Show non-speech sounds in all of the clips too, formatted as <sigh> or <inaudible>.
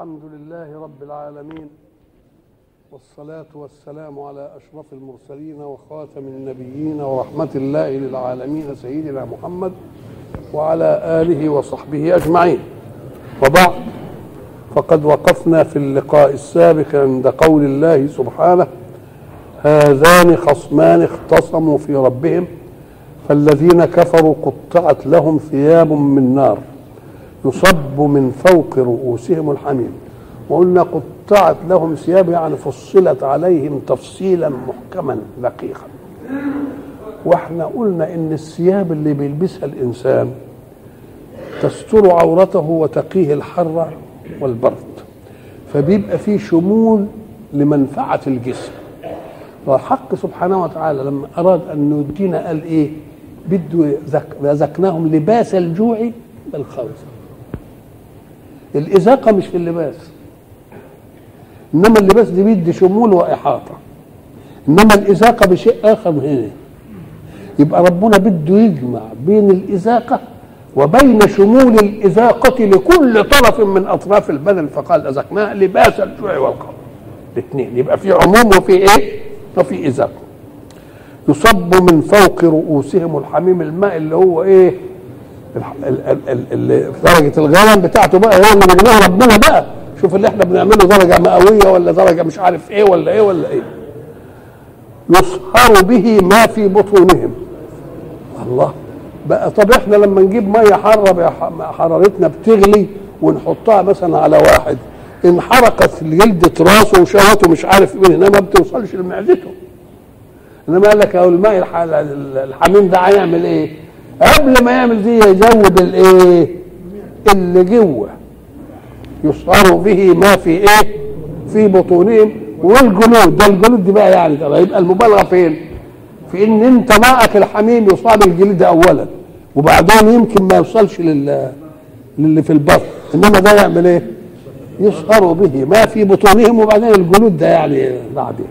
الحمد لله رب العالمين والصلاة والسلام على أشرف المرسلين وخاتم النبيين ورحمة الله للعالمين سيدنا محمد وعلى آله وصحبه أجمعين. وبعد فقد وقفنا في اللقاء السابق عند قول الله سبحانه هذان خصمان اختصموا في ربهم فالذين كفروا قطعت لهم ثياب من نار. يصب من فوق رؤوسهم الحميم. وقلنا قطعت لهم ثياب يعني فصلت عليهم تفصيلا محكما دقيقا. وإحنا قلنا إن الثياب اللي بيلبسها الإنسان تستر عورته وتقيه الحر والبرد. فبيبقى فيه شمول لمنفعة الجسم. والحق سبحانه وتعالى لما أراد أن يدينا قال إيه؟ بده رزقناهم لباس الجوع بالخوف. الإزاقة مش في اللباس. إنما اللباس دي بيدي شمول وإحاطة. إنما الإزاقة بشيء آخر هنا. يبقى ربنا بده يجمع بين الإزاقة وبين شمول الإزاقة لكل طرف من أطراف البدن. فقال أزقناها لباس الجوع والخوف الاثنين. يبقى في عموم وفي إيه؟ وفي إزاقة. يصب من فوق رؤوسهم الحميم الماء اللي هو إيه؟ درجة الغلم بتاعته بقى هو اللي بيجناه ربنا بقى. شوف اللي إحنا بنعمله درجة مئوية ولا درجة مش عارف إيه ولا إيه ولا إيه. يصهر به ما في بطونهم. الله. بقى طب إحنا لما نجيب مية حاره حرارتنا بتغلي ونحطها مثلا على واحد ان حرقت جلدة راسه وشهوته مش عارف إيه هنا ما بتوصلش لمعدته. انما قال لك اهو الماء الحميم ده هيعمل إيه؟ قبل ما يعمل دي يجوب الايه؟ اللي جوه. يصهر به ما في إيه؟ في بطونهم والجلود ده الجلود دي بقى يعني ده يبقى المبالغة فين؟ في ان انت ماءك الحميم يصاب الجلد اولا وبعدين يمكن ما يوصلش لل للي في البطن. انما ده يعمل إيه؟ يصهر به ما في بطونهم وبعدين الجلود ده يعني بعدين.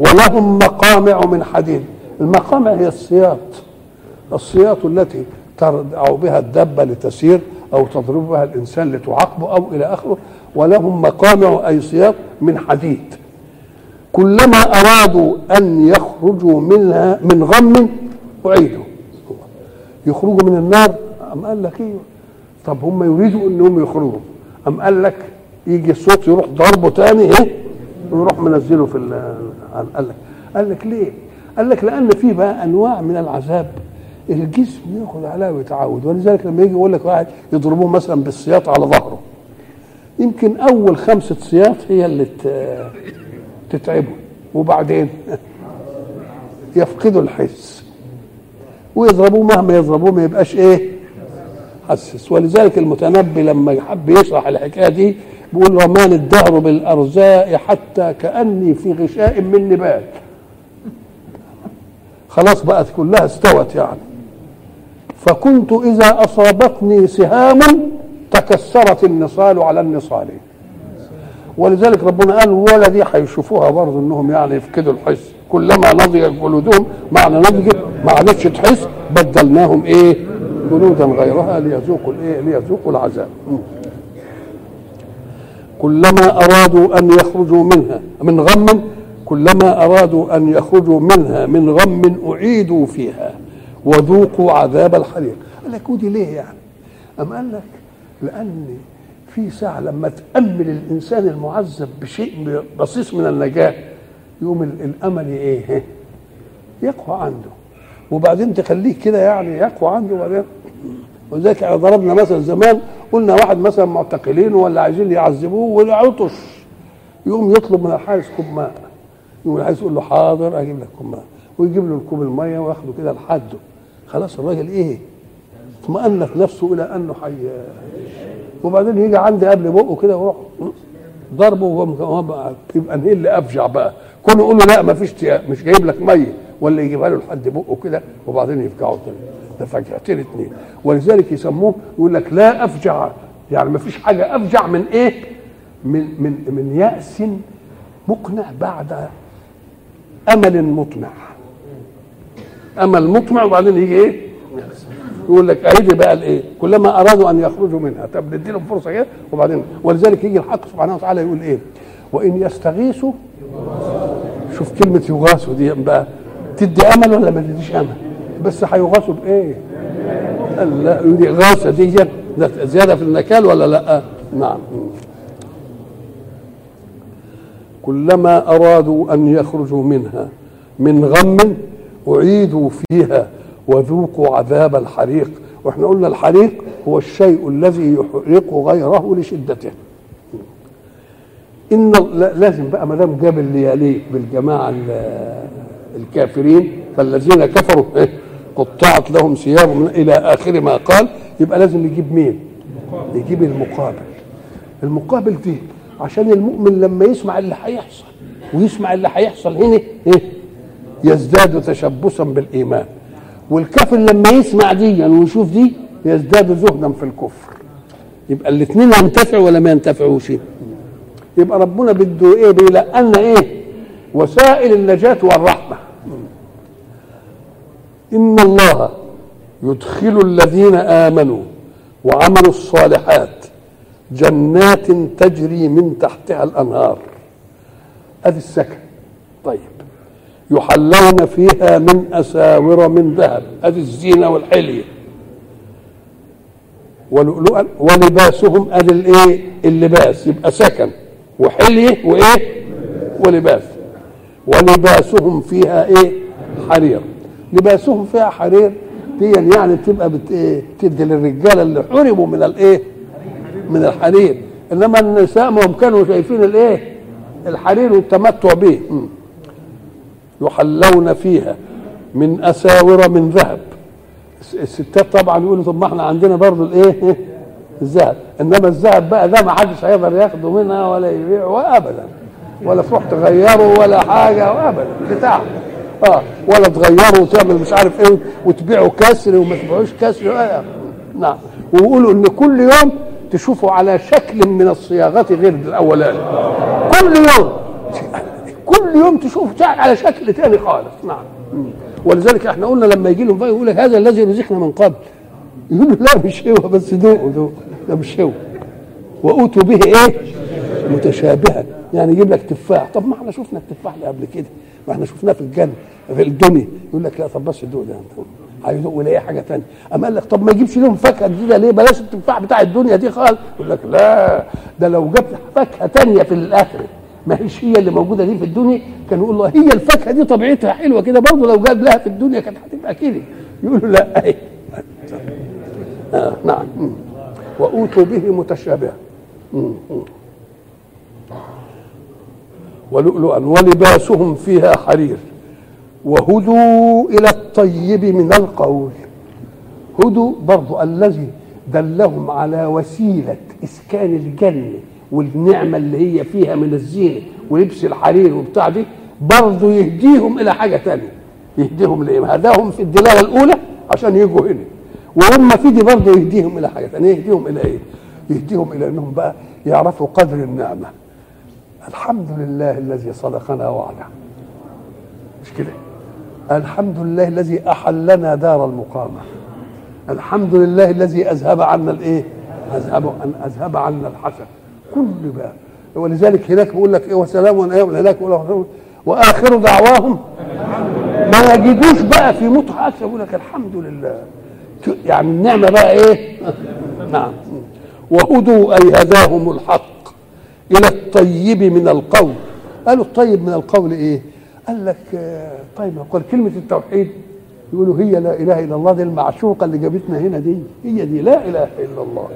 ولهم مقامع من حديد. المقامع هي السياط. السياط التي تردع بها الدابة لتسير أو تضرب بها الإنسان لتعاقبه أو إلى آخره ولهم مقامع أي سياط من حديد. كلما أرادوا أن يخرجوا منها من غم أعيدوا. يخرجوا من النار أم قال لك إيه؟ طب هم يريدوا أنهم يخرجوا أم قال لك يجي الصوت يروح ضربه تاني إيه؟ ويروح منزله في قال لك قال لك ليه؟ قال لك لأن في بقى أنواع من العذاب. الجسم ياخد عليها ويتعود ولذلك لما يجي يقول لك واحد يضربوه مثلا بالسياط على ظهره. يمكن أول خمسة سياط هي اللي تتعبه وبعدين <laughs> يفقدوا الحس. ويضربوه مهما يضربوه ما يبقاش إيه؟ حسس ولذلك المتنبي لما حب يشرح الحكاية دي بيقول رمان الدهر بالارزاء حتى كأني في غشاء من نبات. خلاص بقت كلها استوت يعني. فكنت إذا أصابتني سهام تكسرت النصال على النصال. ولذلك ربنا قال ولا دي هيشوفوها برضه إنهم يعني يفقدوا الحس. كلما نضجت جلودهم معنى نضجت ما عادتش تحس بدلناهم إيه؟ جلودا غيرها ليذوقوا الإيه؟ ليذوقوا العذاب. كلما أرادوا أن يخرجوا منها من غم كلما أرادوا أن يخرجوا منها من غم أعيدوا فيها. وذوقوا عذاب الحريق. قال لك ودي ليه يعني؟ أم قال لك لأن في ساعة لما تأمل الإنسان المعذب بشيء بسيط من النجاة يوم الأمل إيه؟ يقوى عنده. وبعدين تخليه كده يعني يقوى عنده وبعدين ولذلك ضربنا مثلا زمان قلنا واحد مثلا معتقلين ولا عايزين يعذبوه والعطش يقوم يطلب من الحارس كوب ماء. يقوم الحارس يقول له حاضر أجيب لك كوب ماء. ويجيب له الكوب المية وياخده كده لحده. خلاص الراجل إيه؟ اطمأنت نفسه إلى أنه حي. وبعدين يجي عندي قبل بقه كده ويروح ضربه يبقى إيه اللي أفجع بقى. كله يقول له لا ما فيش مش جايب لك مية. ولا يجيبها له لحد بقه كده وبعدين يفجعه تاني. ده فجعتين اتنين. ولذلك يسموه يقول لك لا أفجع. يعني ما فيش حاجة أفجع من إيه؟ من من من يأس مقنع بعد أمل مطمع امل مطمع وبعدين يجي إيه؟ يقول لك اهدي بقى الإيه؟ كلما أرادوا أن يخرجوا منها. طب ندي لهم فرصة كده وبعدين. ولذلك يجي الحق سبحانه وتعالى يقول إيه؟ وإن يستغيثوا شوف كلمة يغاثوا دي بقى. تدي أمل ولا ما تديش أمل؟ بس هيغاثوا بإيه؟ لا دي غاثة دي زيادة في النكال ولا لا؟ نعم. كلما أرادوا أن يخرجوا منها من غم أعيدوا فيها وذوقوا عذاب الحريق. وإحنا قلنا الحريق هو الشيء الذي يحرق غيره لشدته. إن لازم بقى ما دام جاب اللي يليق بالجماعه الكافرين فالذين كفروا قطعت لهم ثياب إلى آخر ما قال. يبقى لازم يجيب مين؟ يجيب المقابل. المقابل دي عشان المؤمن لما يسمع اللي هيحصل ويسمع اللي هيحصل هنا إيه يزداد تشبثا بالإيمان. والكافر لما يسمع دي ويشوف دي يزداد زهدا في الكفر. يبقى الاثنين ينتفعوا ولا ما ينتفعوش يبقى ربنا بده إيه؟ بيلقنا إيه؟ وسائل النجاة والرحمة. إن الله يدخل الذين آمنوا وعملوا الصالحات جنات تجري من تحتها الأنهار. هذه السكن. طيب. يحلون فيها من أساور من ذهب. هذه الزينة والحلية. ولؤلؤا ولباسهم. ادي الايه؟ اللباس. يبقى سكن. وحلية وإيه؟ ولباس. ولباسهم فيها إيه؟ حرير. لباسهم فيها حرير دي يعني بتبقى بت إيه بتدي للرجاله اللي حرموا من الإيه؟ من الحرير. إنما النساء ما هم كانوا شايفين الإيه؟ الحرير والتمتع به. يحلون فيها من أساور من ذهب. الستات طبعا يقولوا طب ما إحنا عندنا برضه الايه الذهب. إنما الذهب بقى ده ما حدش هيقدر ياخده منها ولا يبيعه ابدا ولا تروح تغيره ولا حاجة ابدا بتاع. آه ولا تغيره وتعمل مش عارف إيه وتبيعه كسر وما تبيعوش كسر. آه. نعم. ويقولوا إن كل يوم تشوفوا على شكل من الصياغات غير الاولاني كل يوم. كل يوم تشوف على شكل تاني خالص. نعم. ولذلك إحنا قلنا لما يجي لهم يقول لك هذا الذي رزقنا من قبل. يقول له لا مش هو بس ذوقوا ذوق ده مش هو. وأوتوا به إيه؟ متشابها. يعني يجيب لك تفاح. طب ما إحنا شفنا التفاح ده قبل كده. ما إحنا شفناه في الجنه في الدنيا يقول لك لا طب بس الذوق ده هيذوق ولا حاجة ثانية أما قال لك طب ما يجيبش لهم فاكهة جديدة ليه؟ بلاش التفاح بتاع الدنيا دي خالص. يقول لك لا ده لو جبت فاكهة ثانية في الآخرة. ما هيش هي اللي موجودة دي في الدنيا؟ كان يقول له هي الفاكهة دي طبيعتها حلوة كده برضه لو جاب لها في الدنيا كانت هتبقى كده. يقول له لا إيه آه نعم. وأوتوا به متشابها. ولؤلؤا ولباسهم فيها حرير. وهدوا إلى الطيب من القول. هدوا برضو الذي دلهم على وسيلة إسكان الجنة. والنعمة اللي هي فيها من الزينه ولبس الحرير وبتاع دي برضه يهديهم إلى حاجة ثانية يهديهم لإيه؟ هداهم في الدلالة الأولى عشان يجوا هنا. وهم في دي برضه يهديهم إلى حاجة ثانية يهديهم إلى إيه؟ يهديهم إلى إنهم بقى يعرفوا قدر النعمة. الحمد لله الذي صدقنا وعده. مش كده؟ الحمد لله الذي أحلنا دار المقامة. الحمد لله الذي أذهب عنا الإيه؟ أذهب أن أذهب عنا الحسن كل بقى ولذلك هناك بيقول لك إيه وسلام أيام هناك وآخر دعواهم ما يجدوش بقى في متعه يقول لك الحمد لله. يعني النعمة بقى إيه؟ <laughs> نعم. وهدوا أي هداهم الحق إلى الطيب من القول. قالوا الطيب من القول إيه؟ قال لك طيب قال كلمة التوحيد. يقولوا هي لا إله إلا الله دي المعشوقة اللي جابتنا هنا دي. هي دي لا إله إلا الله.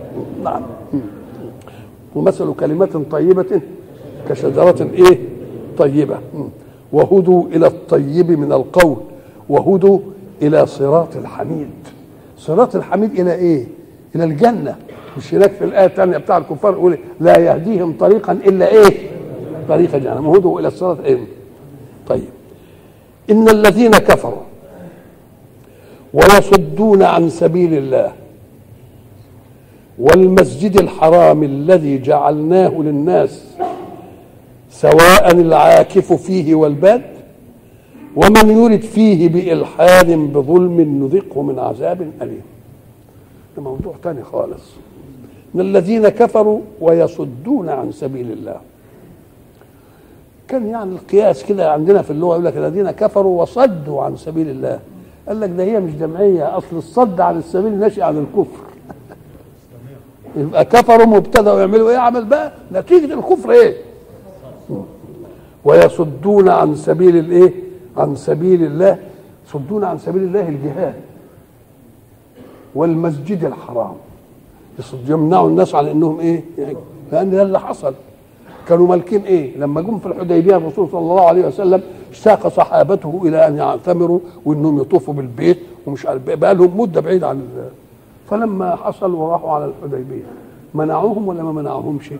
نعم. ومثل كلمة طيبة كشجرة إيه؟ طيبة. وهدوا إلى الطيب من القول وهدوا إلى صراط الحميد. صراط الحميد إلى إيه؟ إلى الجنة. مش هناك في الآية الثانية بتاع الكفار يقول لا يهديهم طريقا إلا إيه؟ طريق جهنم هدوا إلى الصراط إيه؟ طيب. إن الذين كفروا ويصدون عن سبيل الله والمسجد الحرام الذي جعلناه للناس سواء العاكف فيه والباد ومن يرد فيه بإلحاد بظلم نذقه من عذاب أليم. ده موضوع تاني خالص. من الذين كفروا ويصدون عن سبيل الله. كان يعني القياس كده عندنا في اللغة يقول لك الذين كفروا وصدوا عن سبيل الله. قال لك ده هي مش جمعية أصل الصد عن السبيل ناشئ عن الكفر. يبقى كفروا مبتدأ ويعملوا إيه؟ عمل بقى نتيجة الكفر إيه؟ ويصدون عن سبيل الإيه؟ عن سبيل الله يصدون عن سبيل الله الجهاد والمسجد الحرام. يمنعوا الناس على إنهم إيه؟ لأن ده اللي حصل. كانوا مالكين إيه؟ لما جم في الحديبية الرسول صلى الله عليه وسلم اشتاق صحابته إلى أن يعتمروا وإنهم يطوفوا بالبيت ومش بقى لهم مدة بعيد عن فلما حصل وراحوا على الحديبية منعوهم ولا ما منعوهمش؟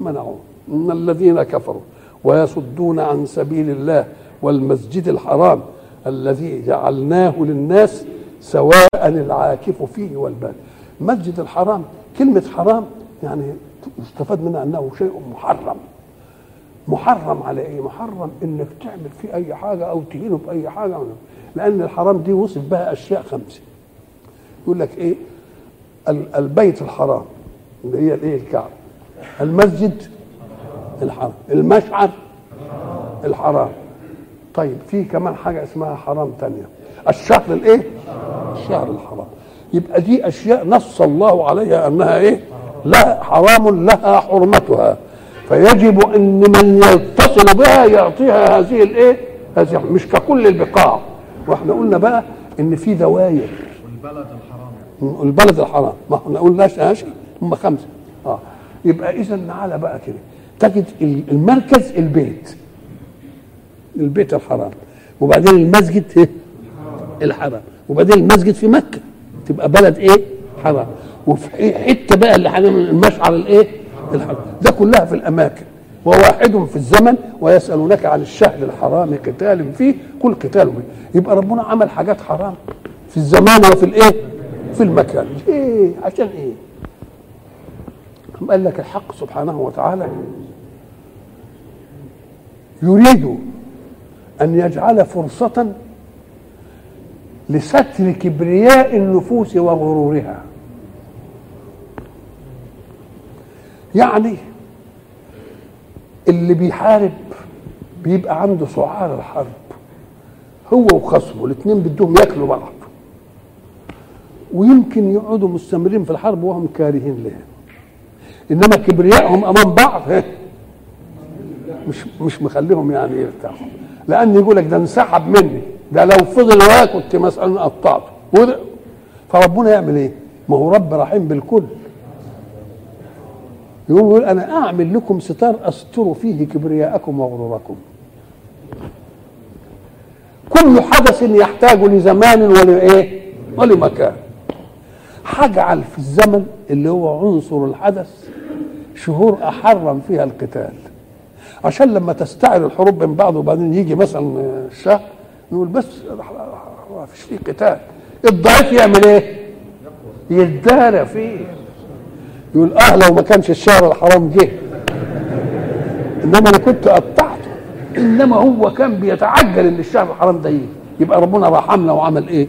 منعوهم إن الذين كفروا ويصدون عن سبيل الله والمسجد الحرام الذي جعلناه للناس سواء العاكف فيه والباد المسجد الحرام كلمة حرام يعني يستفاد منها أنه شيء محرم محرم على إيه؟ محرم إنك تعمل فيه أي حاجة أو تهينه بأي حاجة لأن الحرام دي وصف بها أشياء خمسة يقول لك إيه؟ ال- البيت الحرام اللي هي الايه؟ الكعبة. المسجد الحرام. المشعر الحرام. طيب في كمان حاجة اسمها حرام تانية. الشهر الإيه؟ الشهر الحرام. يبقى دي أشياء نص الله عليها أنها إيه؟ لا حرام لها حرمتها. فيجب أن من يتصل بها يعطيها هذه الإيه؟ هذه مش ككل البقاع. وإحنا قلنا بقى إن في دواير. والبلد البلد الحرام. ما إحنا قلناش ماشي هم خمسة. آه. يبقى اذا تعالى بقى كده. تجد المركز البيت. البيت الحرام. وبعدين المسجد إيه؟ الحرام. وبعدين المسجد في مكة. تبقى بلد إيه؟ حرام. وفي حتة بقى اللي حرام المشعر الإيه؟ الحرام. ده كلها في الأماكن. وواحد في الزمن ويسألونك عن الشهر الحرام قتال فيه كل قتال يبقى ربنا عمل حاجات حرام في الزمان وفي الإيه؟ في المكان. إيه عشان إيه؟ قال لك الحق سبحانه وتعالى يريد أن يجعل فرصة لستر كبرياء النفوس وغرورها. يعني اللي بيحارب بيبقى عنده سعار الحرب. هو وخصمه الاثنين بدهم ياكلوا بعض. ويمكن يقعدوا مستمرين في الحرب وهم كارهين لها. إنما كبريائهم أمام بعض مش مش مخليهم يعني يرتاحوا. لأن يقول لك ده انسحب مني ده لو فضل وياك كنت مثلا قطعته فربنا يعمل إيه؟ ما هو رب رحيم بالكل. يقول أنا أعمل لكم ستار أستر فيه كبرياءكم وغروركم. كل حدث يحتاج لزمان ولإيه؟ ولمكان. هجعل في الزمن اللي هو عنصر الحدث شهور أحرم فيها القتال. عشان لما تستعر الحروب بين بعض وبعدين يجي مثلا الشهر نقول بس ما فيش فيه قتال. الضعيف يعمل إيه؟ يتدارى فيه. يقول آه لو ما كانش الشهر الحرام جه. إنما أنا كنت قطعته. إنما هو كان بيتعجل إن الشهر الحرام ده يجي. يبقى ربنا رحمنا وعمل إيه؟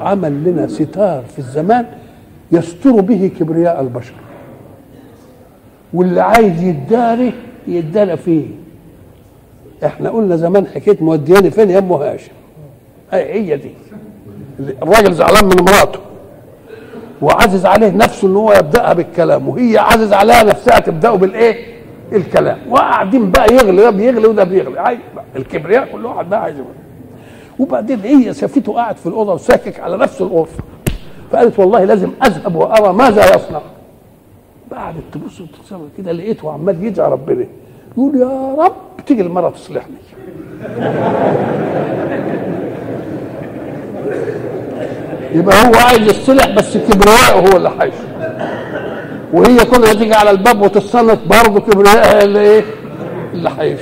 عمل لنا ستار في الزمان يستر به كبرياء البشر. واللي عايز يداري يدارى فيه. إحنا قلنا زمان حكاية مودياني فين؟ يا ام هاشم. هي دي. الراجل زعلان من مراته. وعزز عليه نفسه إن هو يبدأها بالكلام. وهي عزز عليها نفسها تبدأه بالإيه؟ الكلام. وقاعدين بقى يغلي ده بيغلي وده بيغلي الكبرياء كل واحد بقى عايز. وبعدين هي سافته قاعد في الأوضة وساكك على نفس الغرفه فقالت والله لازم أذهب وأرى ماذا يصنع. قعدت تبص وتتصور كده لقيته عمال يدعي ربنا. يقول يا رب تيجي المرة تصلحني. يبقى هو عايز يصلح بس كبرياءه هو اللي حايش وهي كلها تيجي على الباب وتتصنت برضه كبرياءها اللي إيه؟ اللي حايش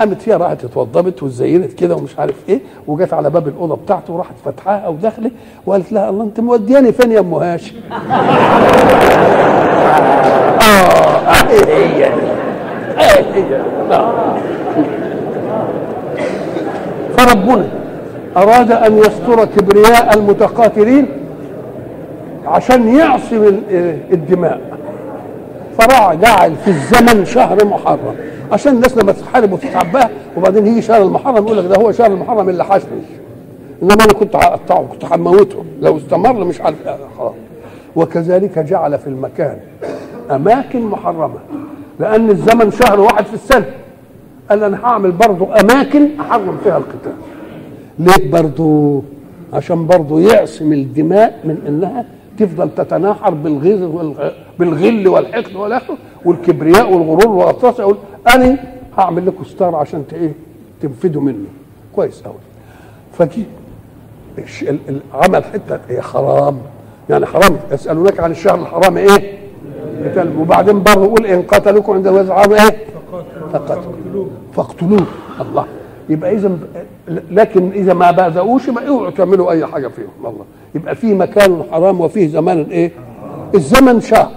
قامت هي راحت اتوضبت واتزينت كده ومش عارف إيه وجت على باب الأوضة بتاعته وراحت فتحاها وداخله وقالت لها الله أنت مودياني فين يا أم هاشم؟ <laughs> آه هي هي آه. فربنا أراد أن يستر كبرياء المتقاتلين عشان يعصم ال- الدماء فراح جعل في الزمن شهر محرم عشان الناس لما تتحارب وتتعب بها وبعدين يجي شهر المحرم يقول لك ده هو شهر المحرم اللي حاشني. إنما أنا كنت هقطعه كنت هموته لو استمر مش عارف. خلاص. وكذلك جعل في المكان أماكن محرمة. لأن الزمن شهر واحد في السنة. قال أنا هعمل برضه أماكن أحرم فيها القتال. ليه برضه عشان برضه يعصم الدماء من إنها تفضل تتناحر. بالغل والحقد والأخر والكبرياء والغرور يقول أنا هعمل لكم ستار عشان إيه؟ تنفذوا مني كويس قوي فجي عمل حتة هي حرام. يعني حرام. يسألونك عن الشهر الحرام إيه؟ وبعدين برضه يقول إن قتلوكم عند وزعهم إيه؟ فقتلوه. فاقتلوه. الله. يبقى إذا لكن إذا ما بادئوش ما اوعوا تعملوا أي حاجة فيهم. الله. يبقى في مكان حرام وفيه زمان إيه؟ الزمن شهر.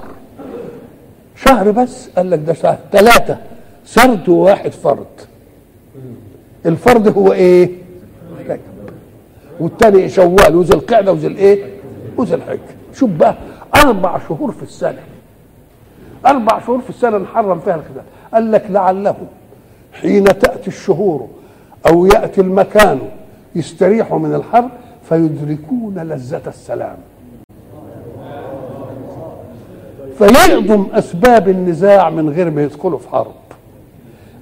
شهر بس. قال لك ده شهر. ثلاثة. سرد وواحد فرد. الفرد هو إيه؟ رجب والتاني شوال وذي القعدة وذي الإيه؟ وذي الحجه شوف بقى أربع شهور في السنة. أربع شهور في السنة نحرم فيها القتال قال لك لعله حين تأتي الشهور أو يأتي المكان يستريحوا من الحرب فيدركون لذة السلام. فيعظم أسباب النزاع من غير ما يدخلوا في حرب.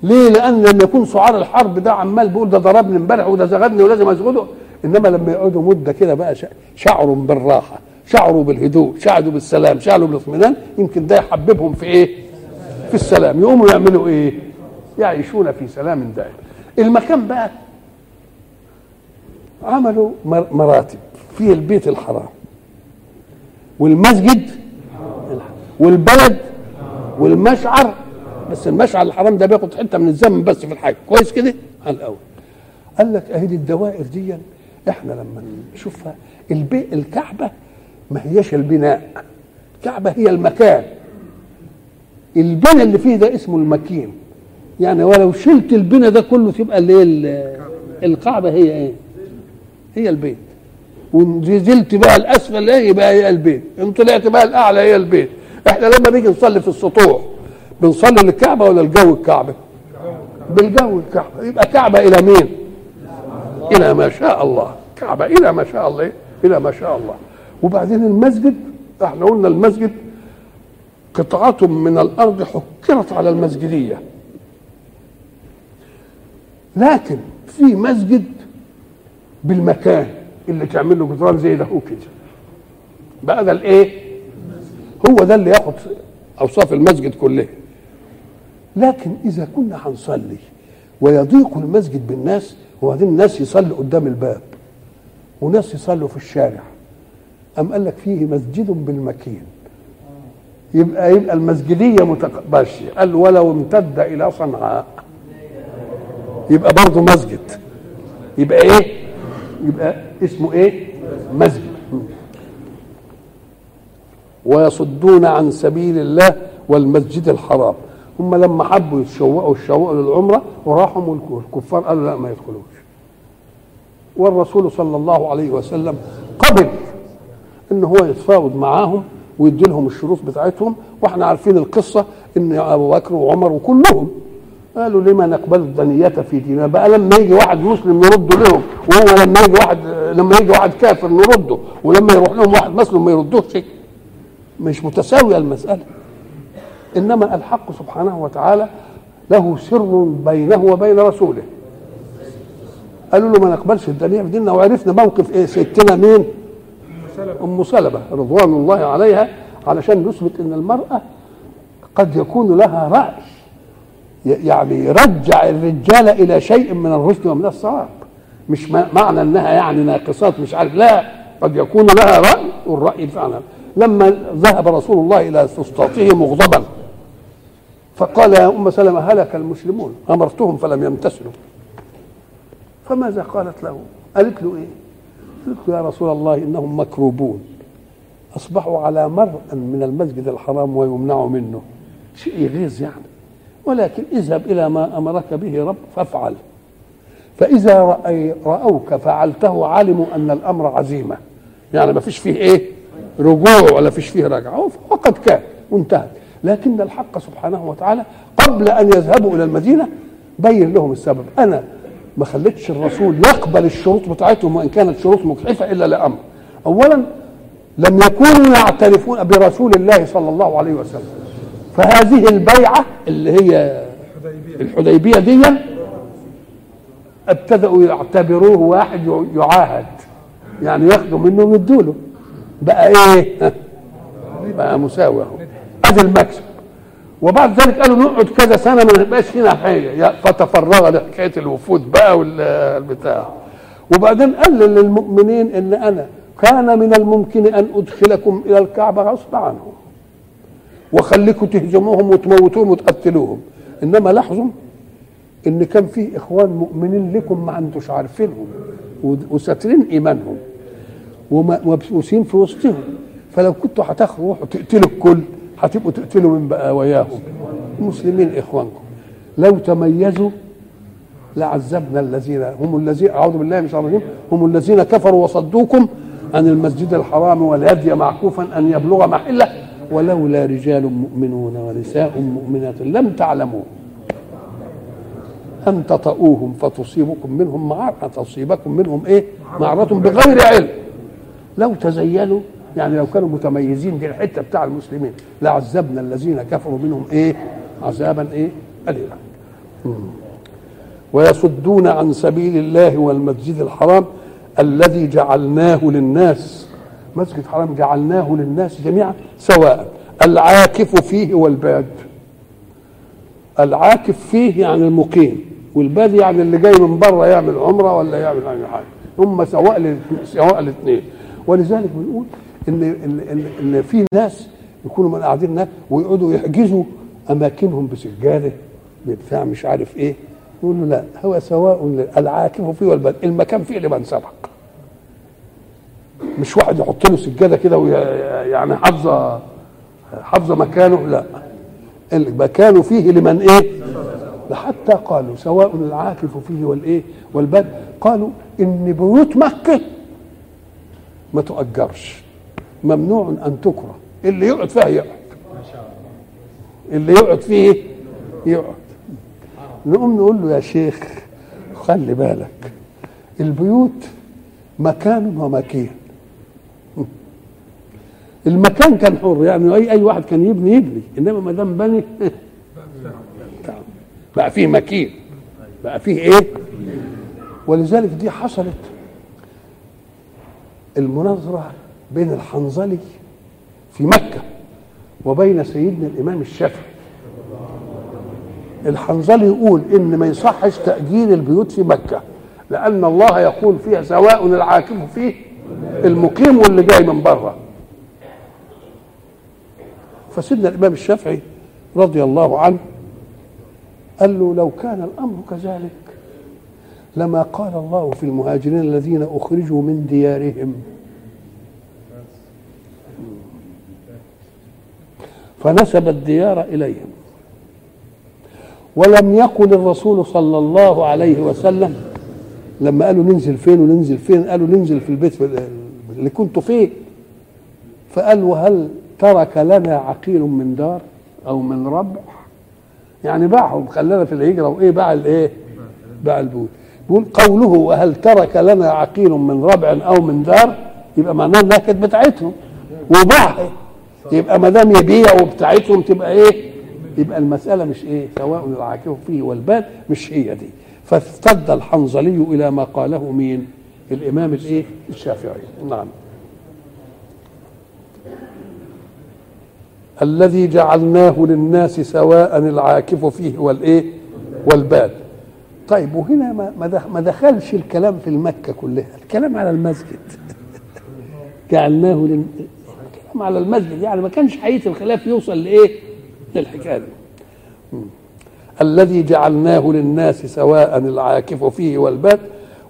ليه؟ لأن لما يكون سعار الحرب ده عمال بيقول ده ضربني امبارح وده زغدني ولازم أزغده إنما لما يقعدوا مدة كده بقى شع- شعروا بالراحة شعروا بالهدوء شعروا بالسلام شعروا بالاطمئنان يمكن ده يحببهم في إيه؟ في السلام يقوموا يعملوا إيه؟ يعيشون في سلام دائم المكان بقى عملوا مر- مراتب في البيت الحرام والمسجد والبلد والمشعر بس المشعر الحرام ده بياخد حتة من الزمن بس في الحج كويس كده؟ على الأول قال لك اهي الدوائر دي إحنا لما نشوفها البي الكعبة ما هيش البناء. الكعبة هي المكان. البناء اللي فيه ده اسمه المكين يعني ولو شلت البناء ده كله تبقى اللي هي ال- الكعبة هي إيه؟ هي البيت. ونزلت بقى الأسفل إيه يبقى هي البيت. إن طلعت بقى الأعلى هي البيت. إحنا لما نيجي نصلي في السطوح بنصلي للكعبه ولا الجو الكعبة؟ بالجو الكعبة. يبقى كعبة إلى مين؟ إلى ما شاء الله. كعبة إلى ما شاء الله إلى ما شاء الله. وبعدين المسجد إحنا قلنا المسجد قطعة من الأرض حكرت على المسجدية. لكن في مسجد بالمكان اللي تعمل له جدران زي ده كده. بقى ده الإيه؟ هو ده اللي ياخد أوصاف المسجد كلها. لكن إذا كنا هنصلي ويضيق المسجد بالناس وبعدين الناس يصلوا قدام الباب وناس يصلوا في الشارع أم قال لك فيه مسجد بالمكين؟ يبقى يبقى المسجدية متقبلش قال ولو امتد إلى صنعاء. يبقى برضه مسجد. يبقى إيه؟ يبقى اسمه إيه؟ مسجد. ويصدون عن سبيل الله والمسجد الحرام. هم لما حبوا يتشوقوا الشوق للعمرة وراحوا الكفار قالوا لا ما يدخلوش. والرسول صلى الله عليه وسلم قبل إن هو يتفاوض معاهم ويدي لهم الشروط بتاعتهم وإحنا عارفين القصة إن أبو بكر وعمر وكلهم قالوا لما نقبل الدنية في ديننا؟ بقى لما يجي واحد مسلم نرده لهم وهو لما يجي واحد لما يجي واحد كافر نرده ولما يروح لهم واحد مسلم ما يردوش. مش متساوية المسألة. إنما الحق سبحانه وتعالى له سر بينه وبين رسوله. قالوا له ما نقبلش الدنيا في ديننا وعرفنا موقف إيه ستنا مين؟ أم سلمة رضوان الله عليها علشان نثبت إن المرأة قد يكون لها رأي يعني يرجع الرجال إلى شيء من الرشد ومن الصواب مش معنى إنها يعني ناقصات مش عارف لا قد يكون لها رأي والرأي فعلا. لما ذهب رسول الله إلى فسطاطه مغضبا. فقال يا أم سلمة هلك المسلمون أمرتهم فلم يمتثلوا. فماذا قالت له؟ قالت له إيه؟ قالت له يا رسول الله إنهم مكروبون. أصبحوا على مرء من المسجد الحرام ويمنعوا منه. شيء يغيظ يعني. ولكن اذهب إلى ما أمرك به رب فافعل. فإذا رأي رأوك فعلته علموا أن الأمر عزيمة. يعني ما فيش فيه إيه؟ رجوع ولا فيش فيه رجعة. وقد كان وانتهت. لكن الحق سبحانه وتعالى قبل أن يذهبوا إلى المدينة بين لهم السبب. أنا ما خليتش الرسول يقبل الشروط بتاعتهم وإن كانت شروط مجحفة إلا لأمر. اولا لم يكونوا يعترفون برسول الله صلى الله عليه وسلم. فهذه البيعة اللي هي الحديبية. دي ابتدأوا يعتبروه واحد يعاهد. يعني ياخدوا منه ويدوا له بقى إيه؟ <laughs> بقى مساوي أهو. ادي المكسب وبعد ذلك قالوا نقعد كذا سنة ما نبقاش هنا حاجة. فتفرغ لحكاية الوفود بقى والبتاع وبعدين قال للمؤمنين إن أنا كان من الممكن أن أدخلكم إلى الكعبة غصب عنهم. وخليكم تهزموهم وتموتوهم وتقتلوهم. إنما لاحظوا إن كان في إخوان مؤمنين لكم ما انتوش عارفينهم وساترين إيمانهم. ومبسوسين في وسطهم. فلو كنتوا هتاخدوا تقتلوا الكل هتبقوا تقتلوا من بقى وياهم. المسلمين إخوانكم. لو تميزوا لعذبنا الذين هم الذين أعوذ بالله من الشيطان الرجيم. هم الذين كفروا وصدوكم عن المسجد الحرام والهدي معكوفا أن يبلغ محلة. ولولا رجال مؤمنون ونساء مؤمنات لم تعلموا. أن تطؤوهم فتصيبكم منهم معرة. تصيبكم منهم إيه؟ معرة بغير علم. لو تزينوا يعني لو كانوا متميزين دي الحتة بتاع المسلمين لعذبنا الذين كفروا منهم إيه؟ عذابا إيه؟ أليما. ويصدون عن سبيل الله والمسجد الحرام الذي جعلناه للناس. مسجد حرام جعلناه للناس جميعا سواء العاكف فيه والباد. العاكف فيه يعني المقيم والباد يعني اللي جاي من بره يعمل عمرة ولا يعمل أي حاجة. هم سواء سواء الاثنين. ولذلك بنقول ان ان ان, في ناس يكونوا من قاعدين هناك ويقعدوا يحجزوا أماكنهم بسجادة بتاع مش عارف إيه. يقول له لا هو سواء العاكف فيه والباد المكان فيه لمن سبق. مش واحد يحط له سجادة كده يعني حافظه حافظه مكانه لا. المكان فيه لمن إيه؟ حتى قالوا سواء العاكف فيه والايه والباد قالوا إن بيوت مكة ما تؤجرش. ممنوع أن تكره. اللي يقعد فيها يقعد. اللي يقعد فيه يقعد. نقوم نقول له يا شيخ خلي بالك. البيوت مكان ومكين المكان كان حر يعني اي أي واحد كان يبني يبني. إنما ما دام بني <laughs> بقى فيه مكين بقى فيه إيه؟ ولذلك دي حصلت. المناظرة بين الحنظلي في مكة وبين سيدنا الإمام الشافعي. الحنظلي يقول إن ما يصحش تأجير البيوت في مكة لأن الله يقول فيها سواء العاكف فيه المقيم واللي جاي من بره. فسيدنا الإمام الشافعي رضي الله عنه قال له لو كان الأمر كذلك لما قال الله في المهاجرين الذين أخرجوا من ديارهم فنسب الديار إليهم. ولم يقل الرسول صلى الله عليه وسلم لما قالوا ننزل فين وننزل فين قالوا ننزل في البيت اللي كنتوا فيه. فقال وهل ترك لنا عقيل من دار أو من ربع؟ يعني باعهم خلانا في الهجرة. وإيه باع الايه باع البيوت بيقول قوله وهل ترك لنا عقيل من ربع أو من دار؟ يبقى معناه إنها كانت بتاعتهم. وباعها يبقى ما دام يبيع وبتاعتهم تبقى إيه؟ يبقى المسألة مش إيه؟ سواء العاكف فيه والبال مش هي دي. فاستد الحنظلي إلى ما قاله مين؟ الإمام الإيه؟ الشافعي. نعم. الذي جعلناه للناس سواء العاكف فيه والإيه؟ والباد طيب وهنا ما دخلش الكلام في المكة كلها. الكلام على المسجد. <laughs> جعلناه لل... الكلام على المسجد يعني ما كانش حقيقه الخلاف يوصل لإيه؟ للحكاية دي. الذي جعلناه للناس سواء العاكف فيه والباد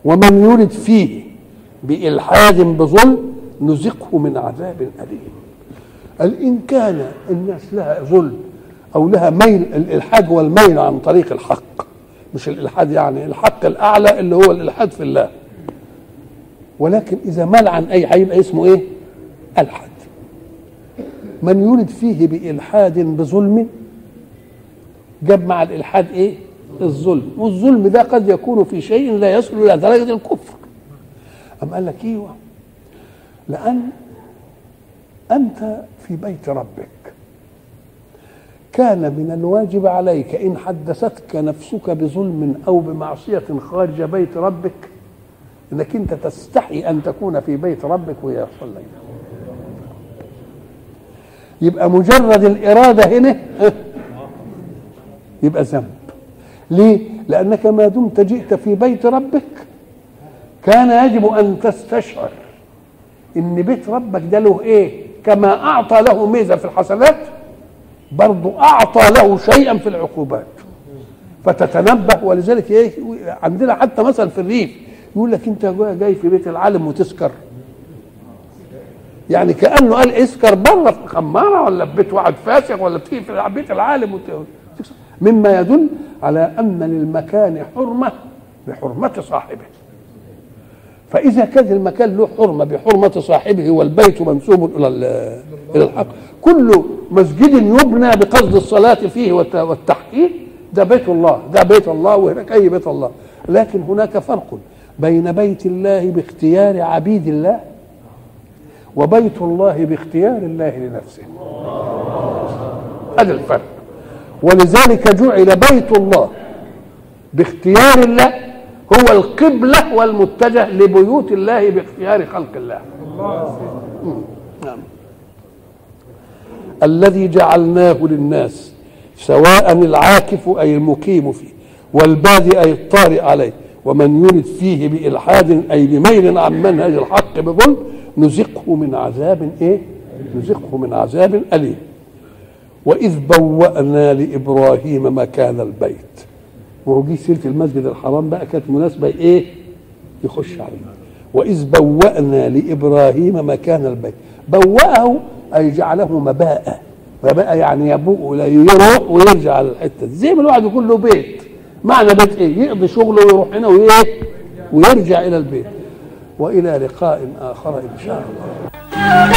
ومن يرد فيه بإلحاد بظلم نزقه من عذاب أليم. قال إن كان الناس لها ظلم أو لها ميل الإلحاد هو الميل عن طريق الحق. مش الإلحاد يعني الحق الأعلى اللي هو الإلحاد في الله. ولكن إذا مال عن أي هيبقى اسمه إيه؟ ألحد من يرد فيه بإلحاد بظلم جاب مع الإلحاد إيه؟ الظلم. والظلم ده قد يكون في شيء لا يصل إلى درجة الكفر. أم قال لك إيوه. لأن أنت في بيت ربك. كان من الواجب عليك إن حدثتك نفسك بظلم أو بمعصية خارج بيت ربك إنك أنت تستحي أن تكون في بيت ربك ويحصل لك يبقى مجرد الإرادة هنا يبقى ذنب. ليه؟ لأنك ما دمت جئت في بيت ربك. كان يجب أن تستشعر إن بيت ربك ده له إيه؟ كما أعطى له ميزة في الحسنات برضه أعطى له شيئا في العقوبات. فتتنبه ولذلك إيه؟ عندنا حتى مثلا في الريف يقول لك أنت جاي في بيت العالم وتسكر. يعني كأنه قال إسكر بره في خماره ولا في بيت واحد فاسق ولا في بيت العالم مما يدل على أن للمكان حرمة بحرمة صاحبه. فإذا كان المكان له حرمة بحرمة صاحبه والبيت منسوب إلى إلى الحق كل مسجد يبنى بقصد الصلاة فيه والتحقيق ده بيت الله ده بيت الله وهناك أي بيت الله. لكن هناك فرق بين بيت الله باختيار عبيد الله وبيت الله باختيار الله لنفسه. هذا الفرق. ولذلك جعل بيت الله باختيار الله هو القبلة والمتجه لبيوت الله باختيار خلق الله. نعم. الذي جعلناه للناس سواء العاكف أي المقيم فيه والبادئ أي الطارئ عليه ومن يرد فيه بإلحاد أي بميل عن منهج الحق بظلم نزقه من عذاب إيه؟ نزقه من عذاب أليم. وإذ بوأنا لإبراهيم مكان البيت. جه سيرة المسجد الحرام بقى كانت مناسبة إيه؟ يخش عليه وإذ بوأنا لإبراهيم مكان البيت. بوأه أي جعله مباء مباء يعني يبوء يروح ويرجع على الحتة دي. زي ما الواحد يكون له بيت. معنى بيت إيه؟ يقضي شغله ويروح هنا ويرجع إلى البيت. وإلى لقاء آخر إن شاء الله.